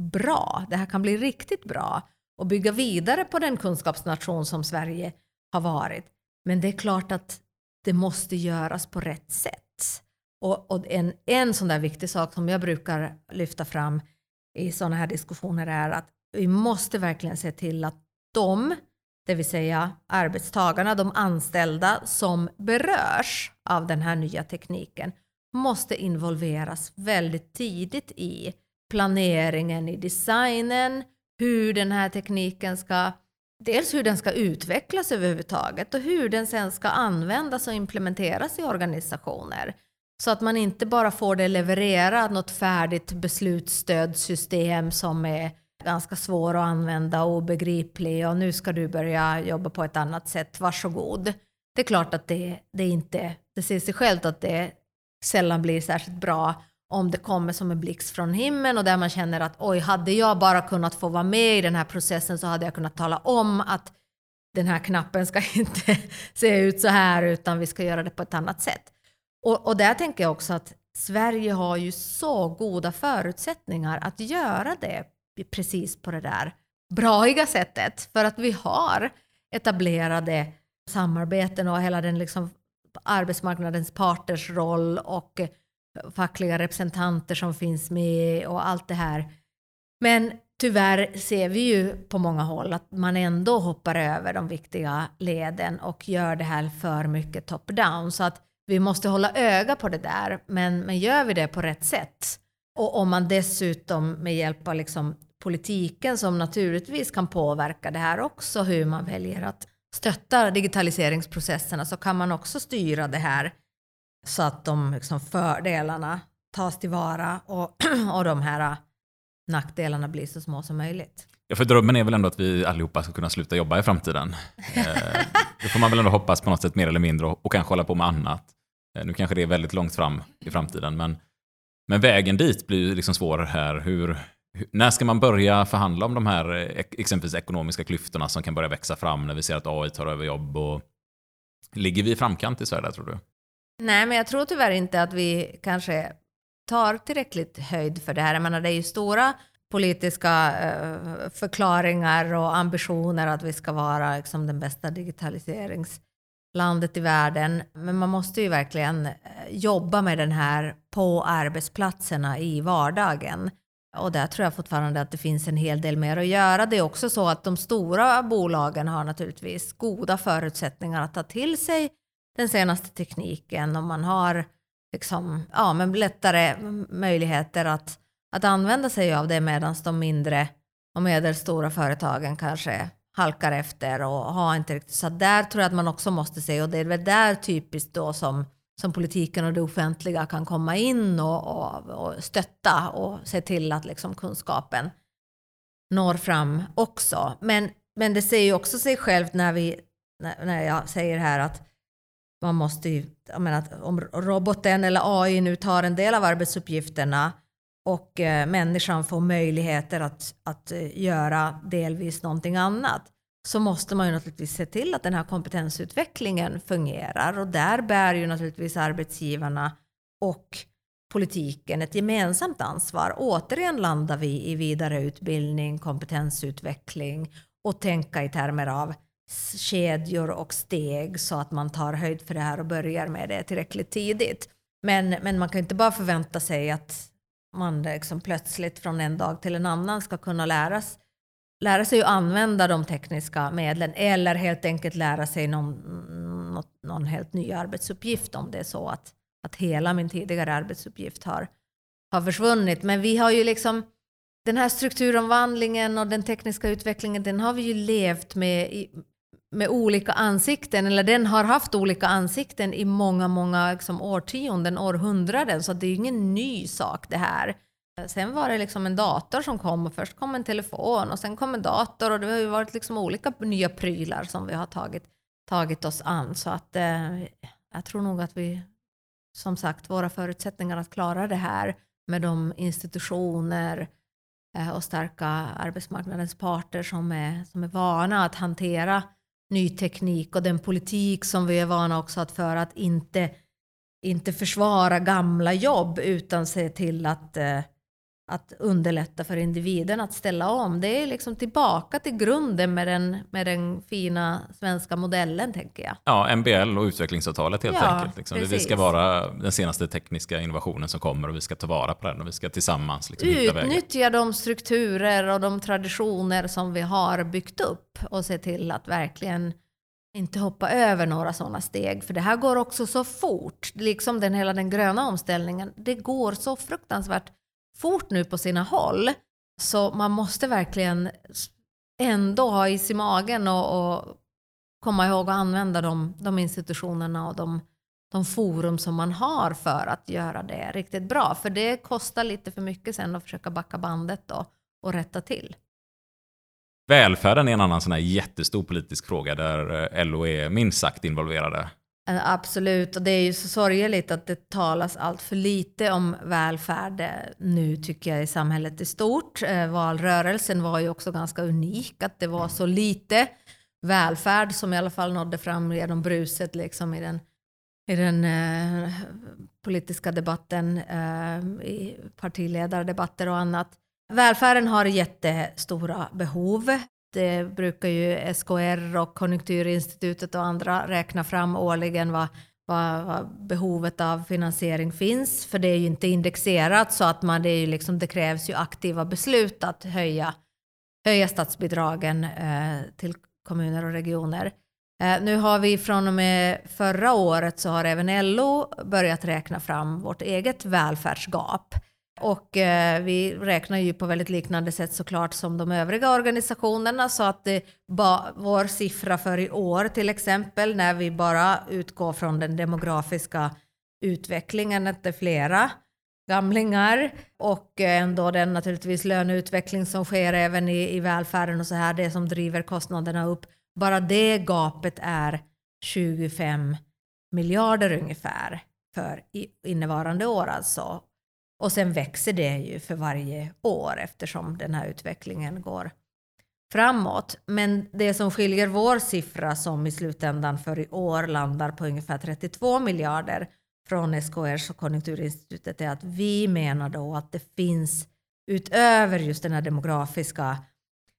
bra. Det här kan bli riktigt bra och bygga vidare på den kunskapsnation som Sverige har varit. Men det är klart att det måste göras på rätt sätt. Och, och en, en sån där viktig sak som jag brukar lyfta fram i sådana här diskussioner är att vi måste verkligen se till att de det vill säga arbetstagarna, de anställda som berörs av den här nya tekniken, måste involveras väldigt tidigt i planeringen, i designen, hur den här tekniken ska Dels hur den ska utvecklas överhuvudtaget och hur den sen ska användas och implementeras i organisationer. Så att man inte bara får det levererat, något färdigt beslutsstödsystem som är ganska svår att använda och obegriplig och nu ska du börja jobba på ett annat sätt, varsågod. Det är klart att det, det inte, det ser sig självt att det sällan blir särskilt bra om det kommer som en blixt från himlen och där man känner att oj, hade jag bara kunnat få vara med i den här processen så hade jag kunnat tala om att den här knappen ska inte se ut så här utan vi ska göra det på ett annat sätt. Och, och där tänker jag också att Sverige har ju så goda förutsättningar att göra det precis på det där braiga sättet. För att vi har etablerade samarbeten och hela den liksom arbetsmarknadens parters roll och eh, fackliga representanter som finns med och allt det här. Men tyvärr ser vi ju på många håll att man ändå hoppar över de viktiga leden och gör det här för mycket top-down. Så att vi måste hålla öga på det där, men, men gör vi det på rätt sätt och om man dessutom med hjälp av liksom politiken som naturligtvis kan påverka det här också, hur man väljer att stötta digitaliseringsprocesserna, så kan man också styra det här så att de liksom fördelarna tas tillvara och, och de här nackdelarna blir så små som möjligt. Ja, för drömmen är väl ändå att vi allihopa ska kunna sluta jobba i framtiden. Eh, det får man väl ändå hoppas på något sätt mer eller mindre och, och kanske hålla på med annat. Eh, nu kanske det är väldigt långt fram i framtiden, men, men vägen dit blir liksom svår här. Hur, när ska man börja förhandla om de här eh, exempelvis ekonomiska klyftorna som kan börja växa fram när vi ser att AI tar över jobb? Och... Ligger vi i framkant i Sverige, där tror du? Nej, men jag tror tyvärr inte att vi kanske tar tillräckligt höjd för det här. Jag menar, det är ju stora politiska eh, förklaringar och ambitioner att vi ska vara liksom, den bästa digitaliserings landet i världen. Men man måste ju verkligen eh, jobba med den här på arbetsplatserna i vardagen. Och där tror jag fortfarande att det finns en hel del mer att göra. Det är också så att de stora bolagen har naturligtvis goda förutsättningar att ta till sig den senaste tekniken och man har liksom, ja, men lättare möjligheter att, att använda sig av det medan de mindre och medelstora företagen kanske halkar efter och har inte riktigt. Så där tror jag att man också måste se och det är väl där typiskt då som som politiken och det offentliga kan komma in och, och, och stötta och se till att liksom kunskapen når fram också. Men, men det säger ju också sig självt när, vi, när, när jag säger här att man måste ju, jag menar, att om roboten eller AI nu tar en del av arbetsuppgifterna och eh, människan får möjligheter att, att eh, göra delvis någonting annat så måste man ju naturligtvis se till att den här kompetensutvecklingen fungerar och där bär ju naturligtvis arbetsgivarna och politiken ett gemensamt ansvar. Återigen landar vi i vidareutbildning, kompetensutveckling och tänka i termer av kedjor och steg så att man tar höjd för det här och börjar med det tillräckligt tidigt. Men, men man kan inte bara förvänta sig att man liksom plötsligt från en dag till en annan ska kunna läras, lära sig att använda de tekniska medlen eller helt enkelt lära sig någon, något, någon helt ny arbetsuppgift om det är så att, att hela min tidigare arbetsuppgift har, har försvunnit. Men vi har ju liksom den här strukturomvandlingen och den tekniska utvecklingen, den har vi ju levt med i, med olika ansikten, eller den har haft olika ansikten i många, många liksom, årtionden, århundraden, så det är ju ingen ny sak det här. Sen var det liksom en dator som kom och först kom en telefon och sen kom en dator och det har ju varit liksom olika nya prylar som vi har tagit, tagit oss an. Så att eh, jag tror nog att vi, som sagt, våra förutsättningar att klara det här med de institutioner eh, och starka arbetsmarknadens parter som är, som är vana att hantera ny teknik och den politik som vi är vana också att föra, att inte, inte försvara gamla jobb utan se till att, eh, att underlätta för individen att ställa om. Det är liksom tillbaka till grunden med den, med den fina svenska modellen, tänker jag. Ja, MBL och utvecklingsavtalet helt Ja, enkelt. Liksom. Det ska vara den senaste tekniska innovationen som kommer och vi ska ta vara på den och vi ska tillsammans liksom. Utnyttja de strukturer och de traditioner som vi har byggt upp och se till att verkligen inte hoppa över några sådana steg. För det här går också så fort, liksom den hela den gröna omställningen. Det går så fruktansvärt fort nu på sina håll. Så man måste verkligen ändå ha is i magen och, och komma ihåg att använda de, de institutionerna och de, de forum som man har för att göra det riktigt bra. För det kostar lite för mycket sen att försöka backa bandet och, och rätta till. Välfärden är en annan sån här jättestor politisk fråga där eh, LO är minst sagt involverade. Eh, absolut, och det är ju så sorgligt att det talas allt för lite om välfärd eh, nu tycker jag i samhället i stort. Eh, valrörelsen var ju också ganska unik, att det var så lite välfärd som i alla fall nådde fram genom bruset liksom i den, i den eh, politiska debatten, eh, i partiledardebatter och annat. Välfärden har jättestora behov. Det brukar ju SKR och Konjunkturinstitutet och andra räkna fram årligen vad, vad, vad behovet av finansiering finns. För det är ju inte indexerat så att man, det, är ju liksom, det krävs ju aktiva beslut att höja, höja statsbidragen eh, till kommuner och regioner. Eh, nu har vi från och med förra året så har även LO börjat räkna fram vårt eget välfärdsgap. Och eh, vi räknar ju på väldigt liknande sätt såklart som de övriga organisationerna så att det, ba, vår siffra för i år till exempel när vi bara utgår från den demografiska utvecklingen att det är flera gamlingar och eh, ändå den naturligtvis löneutveckling som sker även i, i välfärden och så här det som driver kostnaderna upp. Bara det gapet är 25 miljarder ungefär för innevarande år alltså. Och sen växer det ju för varje år eftersom den här utvecklingen går framåt. Men det som skiljer vår siffra som i slutändan för i år landar på ungefär 32 miljarder från SKRs och Konjunkturinstitutet är att vi menar då att det finns utöver just den här demografiska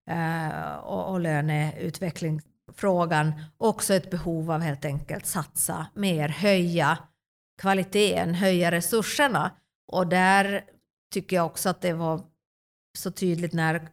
eh, och, och löneutvecklingsfrågan också ett behov av helt enkelt satsa mer, höja kvaliteten, höja resurserna. Och där tycker jag också att det var så tydligt när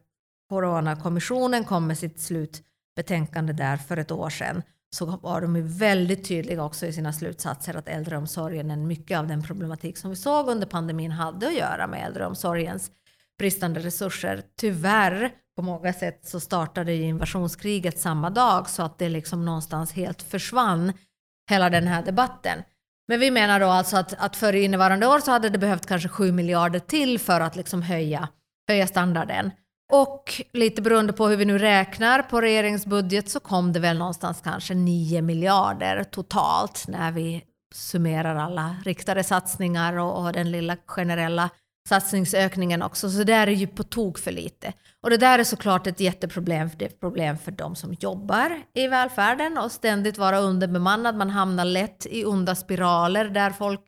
Coronakommissionen kom med sitt slutbetänkande där för ett år sedan så var de ju väldigt tydliga också i sina slutsatser att äldreomsorgen, en mycket av den problematik som vi såg under pandemin hade att göra med äldreomsorgens bristande resurser. Tyvärr, på många sätt så startade ju invasionskriget samma dag så att det liksom någonstans helt försvann, hela den här debatten. Men vi menar då alltså att, att för innevarande år så hade det behövt kanske 7 miljarder till för att liksom höja, höja standarden. Och lite beroende på hur vi nu räknar på regeringens budget så kom det väl någonstans kanske 9 miljarder totalt när vi summerar alla riktade satsningar och, och den lilla generella satsningsökningen också. Så det är ju på tok för lite. Och det där är såklart ett jätteproblem för, det är ett problem för de som jobbar i välfärden och ständigt vara underbemannad. Man hamnar lätt i onda spiraler där folk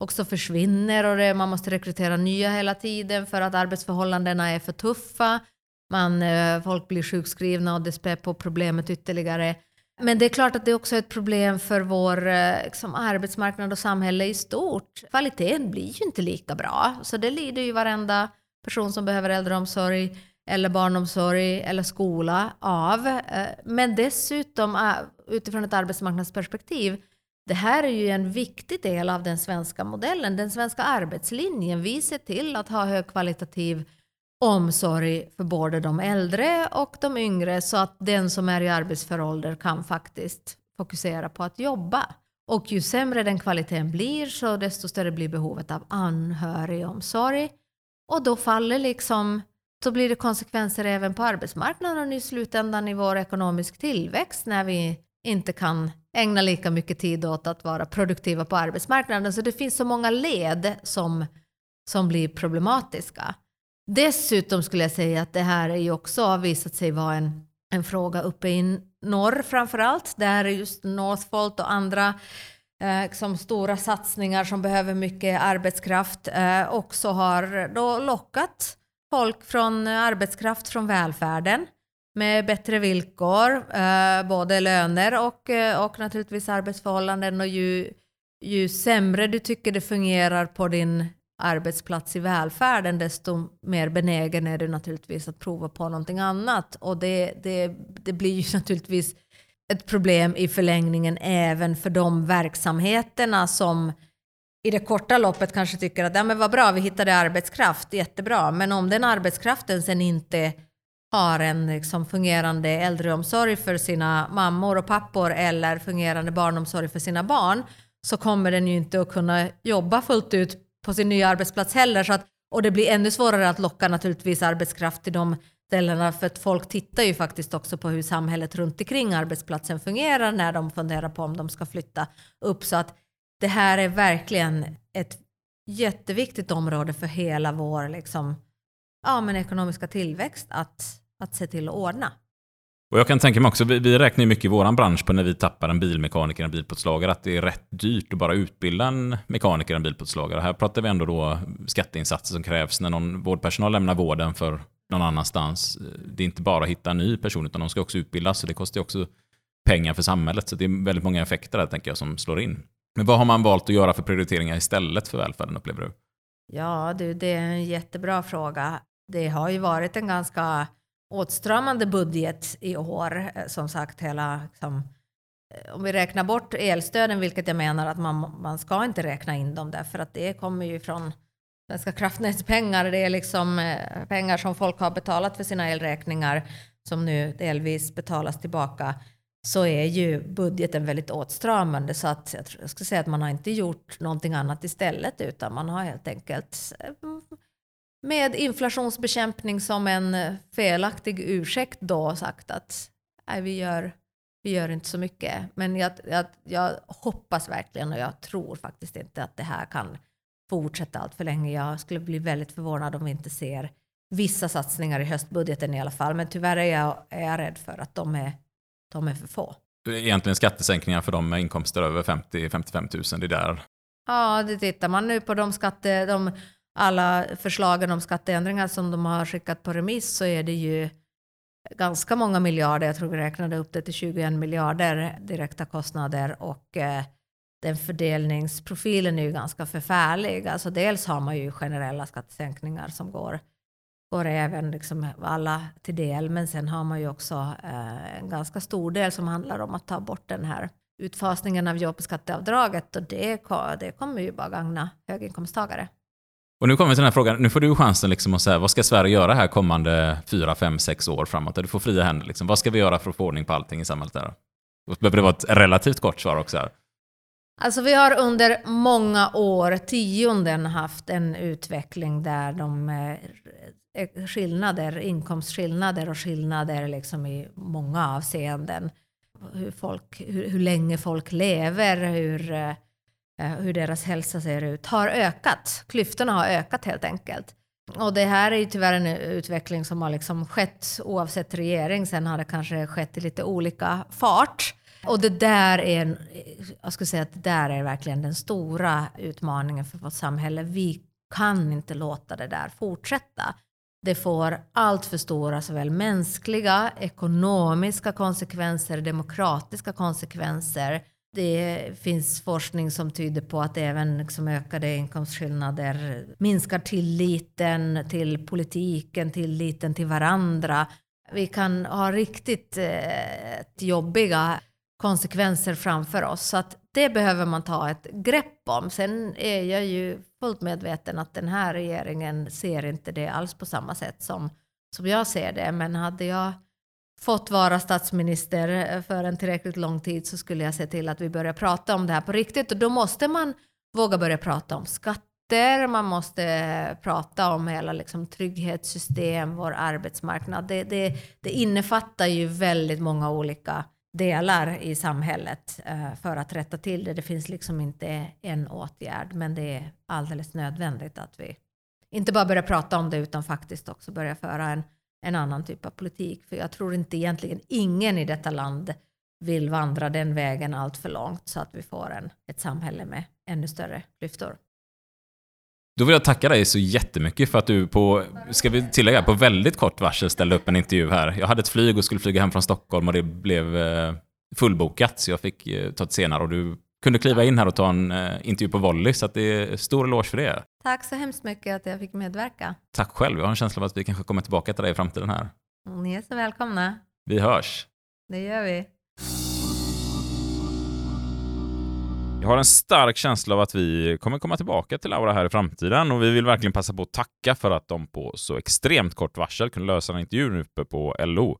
också försvinner och det, man måste rekrytera nya hela tiden för att arbetsförhållandena är för tuffa. Man, eh, folk blir sjukskrivna och det spär på problemet ytterligare. Men det är klart att det också är ett problem för vår eh, liksom, arbetsmarknad och samhälle i stort. Kvaliteten blir ju inte lika bra, så det lider ju varenda person som behöver äldreomsorg eller barnomsorg eller skola av. Eh, men dessutom eh, utifrån ett arbetsmarknadsperspektiv, det här är ju en viktig del av den svenska modellen, den svenska arbetslinjen. Vi ser till att ha högkvalitativ omsorg för både de äldre och de yngre så att den som är i arbetsför ålder kan faktiskt fokusera på att jobba. Och ju sämre den kvaliteten blir så desto större blir behovet av anhörigomsorg. Och då faller liksom, så blir det konsekvenser även på arbetsmarknaden och i slutändan i vår ekonomisk tillväxt när vi inte kan ägna lika mycket tid åt att vara produktiva på arbetsmarknaden. Så det finns så många led som, som blir problematiska. Dessutom skulle jag säga att det här är ju också har visat sig vara en, en fråga uppe i norr framför allt, där just Northvolt och andra eh, stora satsningar som behöver mycket arbetskraft eh, också har då lockat folk från eh, arbetskraft från välfärden med bättre villkor, eh, både löner och, eh, och naturligtvis arbetsförhållanden. Och ju, ju sämre du tycker det fungerar på din arbetsplats i välfärden, desto mer benägen är du naturligtvis att prova på någonting annat. Och det, det, det blir ju naturligtvis ett problem i förlängningen även för de verksamheterna som i det korta loppet kanske tycker att ja, men vad bra, vi hittade arbetskraft, jättebra. Men om den arbetskraften sen inte har en liksom, fungerande äldreomsorg för sina mammor och pappor eller fungerande barnomsorg för sina barn så kommer den ju inte att kunna jobba fullt ut på sin nya arbetsplats heller. Så att, och det blir ännu svårare att locka naturligtvis arbetskraft till de ställena för att folk tittar ju faktiskt också på hur samhället runt omkring arbetsplatsen fungerar när de funderar på om de ska flytta upp. Så att det här är verkligen ett jätteviktigt område för hela vår liksom, ja, men ekonomiska tillväxt att, att se till att ordna. Och jag kan tänka mig också, vi, vi räknar ju mycket i vår bransch på när vi tappar en bilmekaniker, en bilplåtslagare, att det är rätt dyrt att bara utbilda en mekaniker, en bilplåtslagare. Här pratar vi ändå då skatteinsatser som krävs när någon vårdpersonal lämnar vården för någon annanstans. Det är inte bara att hitta en ny person, utan de ska också utbildas, så det kostar ju också pengar för samhället. Så det är väldigt många effekter där, tänker jag, som slår in. Men vad har man valt att göra för prioriteringar istället för välfärden, upplever du? Ja, du, det är en jättebra fråga. Det har ju varit en ganska åtstramande budget i år. Eh, som sagt, hela, liksom, eh, om vi räknar bort elstöden, vilket jag menar att man, man ska inte räkna in dem därför att det kommer ju från Svenska kraftnäts pengar. Det är liksom eh, pengar som folk har betalat för sina elräkningar som nu delvis betalas tillbaka så är ju budgeten väldigt åtstramande så att jag skulle säga att man har inte gjort någonting annat istället utan man har helt enkelt med inflationsbekämpning som en eh, felaktig ursäkt då sagt att nej, vi, gör, vi gör inte så mycket. Men jag, jag, jag hoppas verkligen och jag tror faktiskt inte att det här kan fortsätta allt för länge. Jag skulle bli väldigt förvånad om vi inte ser vissa satsningar i höstbudgeten i alla fall. Men tyvärr är jag, är jag rädd för att de är, de är för få. Egentligen skattesänkningar för de med inkomster över 50-55 000, det är där? Ja, det tittar man nu på de skatte, de alla förslagen om skatteändringar som de har skickat på remiss så är det ju ganska många miljarder. Jag tror vi räknade upp det till 21 miljarder direkta kostnader och eh, den fördelningsprofilen är ju ganska förfärlig. Alltså dels har man ju generella skattesänkningar som går, går även liksom alla till del, men sen har man ju också eh, en ganska stor del som handlar om att ta bort den här utfasningen av jobbskatteavdraget och det, det kommer ju bara gagna höginkomsttagare. Och nu kommer vi till den här frågan, nu får du chansen liksom att säga vad ska Sverige göra här kommande fyra, fem, sex år framåt? Du får fria händer. Liksom. Vad ska vi göra för att få ordning på allting i samhället? Där? Det behöver vara ett relativt kort svar också. Här. Alltså vi har under många år, tionden, haft en utveckling där de eh, skillnader, inkomstskillnader och skillnader liksom i många avseenden. Hur, folk, hur, hur länge folk lever, hur, eh, Eh, hur deras hälsa ser ut, har ökat. Klyftorna har ökat helt enkelt. Och det här är ju tyvärr en utveckling som har liksom skett oavsett regering. Sen har det kanske skett i lite olika fart. Och det där är, jag skulle säga att det där är verkligen den stora utmaningen för vårt samhälle. Vi kan inte låta det där fortsätta. Det får allt för stora såväl mänskliga, ekonomiska konsekvenser, demokratiska konsekvenser. Det finns forskning som tyder på att även liksom ökade inkomstskillnader minskar tilliten till politiken, tilliten till varandra. Vi kan ha riktigt eh, jobbiga konsekvenser framför oss. Så att det behöver man ta ett grepp om. Sen är jag ju fullt medveten att den här regeringen ser inte det alls på samma sätt som, som jag ser det. Men hade jag fått vara statsminister eh, för en tillräckligt lång tid så skulle jag se till att vi börjar prata om det här på riktigt. Och då måste man våga börja prata om skatter, man måste eh, prata om hela liksom, trygghetssystem, vår arbetsmarknad. Det, det, det innefattar ju väldigt många olika delar i samhället eh, för att rätta till det. Det finns liksom inte en åtgärd, men det är alldeles nödvändigt att vi inte bara börjar prata om det utan faktiskt också börja föra en, en annan typ av politik. För jag tror inte egentligen ingen i detta land vill vandra den vägen allt för långt så att vi får en, ett samhälle med ännu större klyftor. Då vill jag tacka dig så jättemycket för att du på, ska vi tillägga, på väldigt kort varsel ställde upp en intervju här. Jag hade ett flyg och skulle flyga hem från Stockholm och det blev eh, fullbokat så jag fick eh, ta ett senare och du kunde kliva in här och ta en eh, intervju på volley så att det är stor eloge för det. Tack så hemskt mycket att jag fick medverka. Tack själv, jag har en känsla av att vi kanske kommer tillbaka till dig i framtiden här. Ni är så välkomna. Vi hörs. Det gör vi. Jag har en stark känsla av att vi kommer komma tillbaka till Laura här i framtiden och vi vill verkligen passa på att tacka för att de på så extremt kort varsel kunde lösa en intervju uppe på LO.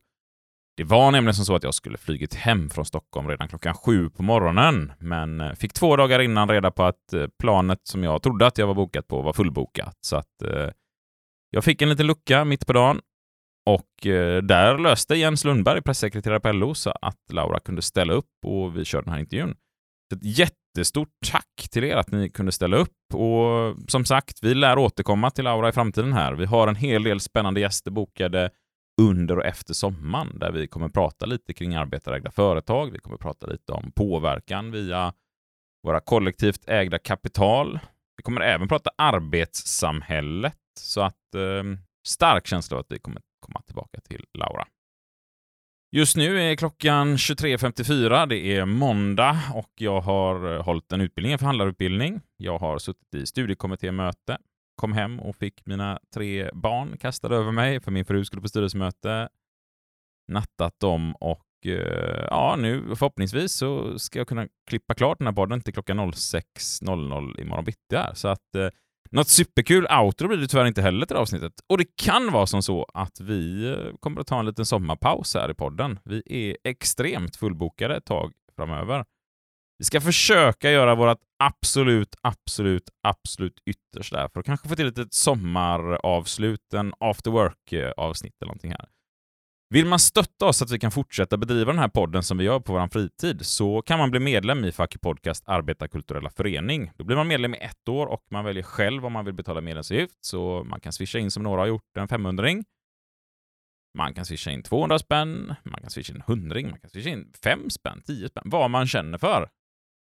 Det var nämligen som så att jag skulle flygit hem från Stockholm redan klockan sju på morgonen, men eh, fick två dagar innan reda på att eh, planet som jag trodde att jag var bokat på var fullbokat. Så att eh, jag fick en liten lucka mitt på dagen och eh, där löste Jens Lundberg, pressekreterare på LO, så att Laura kunde ställa upp och vi körde den här intervjun. Så Ett jättestort tack till er att ni kunde ställa upp och som sagt, vi lär återkomma till Laura i framtiden här. Vi har en hel del spännande gäster bokade under och efter sommaren där vi kommer prata lite kring arbetarägda företag. Vi kommer prata lite om påverkan via våra kollektivt ägda kapital. Vi kommer även prata arbetssamhället så att eh, stark känsla av att vi kommer komma tillbaka till Laura. Just nu är klockan 23.54. Det är måndag och jag har eh, hållit en utbildning, en förhandlarutbildning. Jag har suttit i studiekommittémöte, kom hem och fick mina tre barn kastade över mig för min fru skulle på styrelsemöte. Nattat dem och eh, ja, nu förhoppningsvis så ska jag kunna klippa klart den här podden till klockan 06.00 imorgon bitti här. Så att eh, något superkul outro blir det tyvärr inte heller till avsnittet. Och det kan vara som så att vi eh, kommer att ta en liten sommarpaus här i podden. Vi är extremt fullbokade ett tag framöver. Vi ska försöka göra vårt absolut, absolut, absolut yttersta för att kanske få till ett sommaravslut, en after work-avsnitt eller någonting här. Vill man stötta oss så att vi kan fortsätta bedriva den här podden som vi gör på vår fritid så kan man bli medlem i Facky Podcast Arbetarkulturella Förening. Då blir man medlem i ett år och man väljer själv om man vill betala medlemsavgift så man kan swisha in som några har gjort en 500 -ring. Man kan swisha in 200 spänn, man kan swisha in 100 man kan swisha in 5 spänn, 10 spänn, vad man känner för.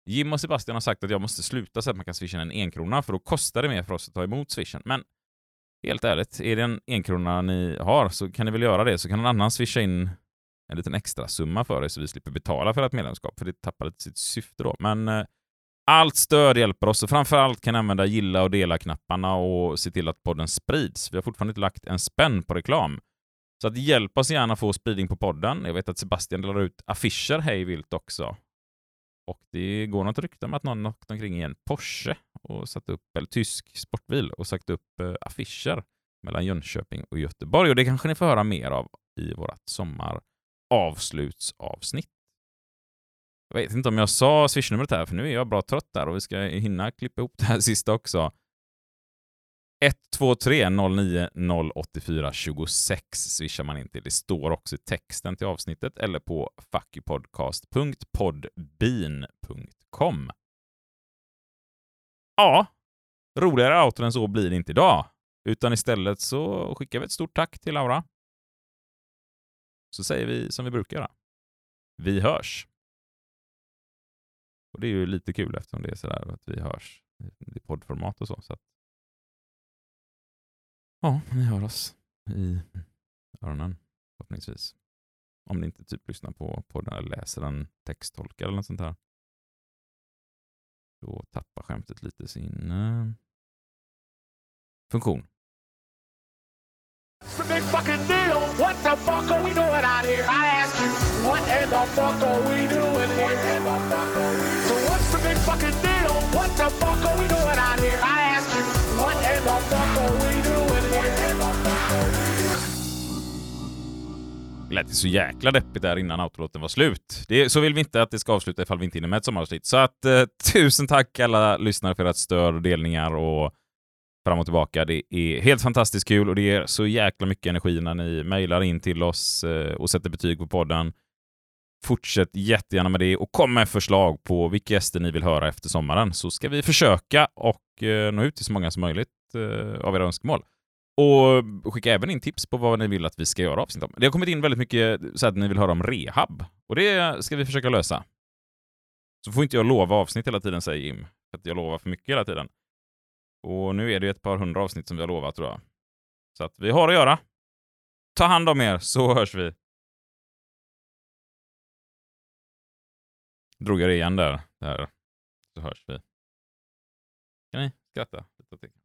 Jim och Sebastian har sagt att jag måste sluta så att man kan swisha in en enkrona för då kostar det mer för oss att ta emot swishen. Men helt ärligt, är det en enkrona ni har så kan ni väl göra det, så kan någon annan swisha in en liten extra summa för er så vi slipper betala för ett medlemskap, för det tappar lite sitt syfte då. Men eh, allt stöd hjälper oss och framförallt kan ni använda gilla och dela-knapparna och se till att podden sprids. Vi har fortfarande inte lagt en spänn på reklam. Så att hjälp oss gärna få spridning på podden. Jag vet att Sebastian delar ut affischer hej vilt också. Och det går något rykte om att någon åkt omkring i en Porsche och satt upp, eller tysk sportbil och satt upp eh, affischer mellan Jönköping och Göteborg. Och det kanske ni får höra mer av i vårt sommaravslutsavsnitt. Jag vet inte om jag sa swishnumret här, för nu är jag bra trött där och vi ska hinna klippa ihop det här sista också. 123 09 084 26 swishar man in till. Det står också i texten till avsnittet eller på fuckypodcast.podbean.com. Ja, roligare outro än så blir det inte idag. Utan istället så skickar vi ett stort tack till Laura. Så säger vi som vi brukar göra. Vi hörs! Och det är ju lite kul eftersom det är sådär att vi hörs i poddformat och så. så att... Ja, ni hör oss i öronen förhoppningsvis. Om ni inte typ lyssnar på podden eller läser en texttolkare eller något sånt här. Då tappar skämtet lite sin uh, funktion. It's a big fucking deal. What the fuck are we doing out here? I ask you, what in the fuck are we doing here? So what's the big fucking deal? What the fuck are we doing out here? I lät ju så jäkla deppigt där innan autolåten var slut. Det, så vill vi inte att det ska avsluta ifall vi inte hinner med ett sommaravsnitt. Så att eh, tusen tack alla lyssnare för ert stöd och delningar och fram och tillbaka. Det är helt fantastiskt kul och det ger så jäkla mycket energi när ni mejlar in till oss eh, och sätter betyg på podden. Fortsätt jättegärna med det och kom med förslag på vilka gäster ni vill höra efter sommaren så ska vi försöka och eh, nå ut till så många som möjligt eh, av era önskemål. Och skicka även in tips på vad ni vill att vi ska göra avsnitt om. Det har kommit in väldigt mycket så att ni vill höra om rehab och det ska vi försöka lösa. Så får inte jag lova avsnitt hela tiden, säger Jim. För att jag lovar för mycket hela tiden. Och nu är det ett par hundra avsnitt som vi har lovat tror jag. Så att vi har att göra. Ta hand om er så hörs vi. Drog jag det igen där. där. Så hörs vi. Kan ni skratta lite åt det?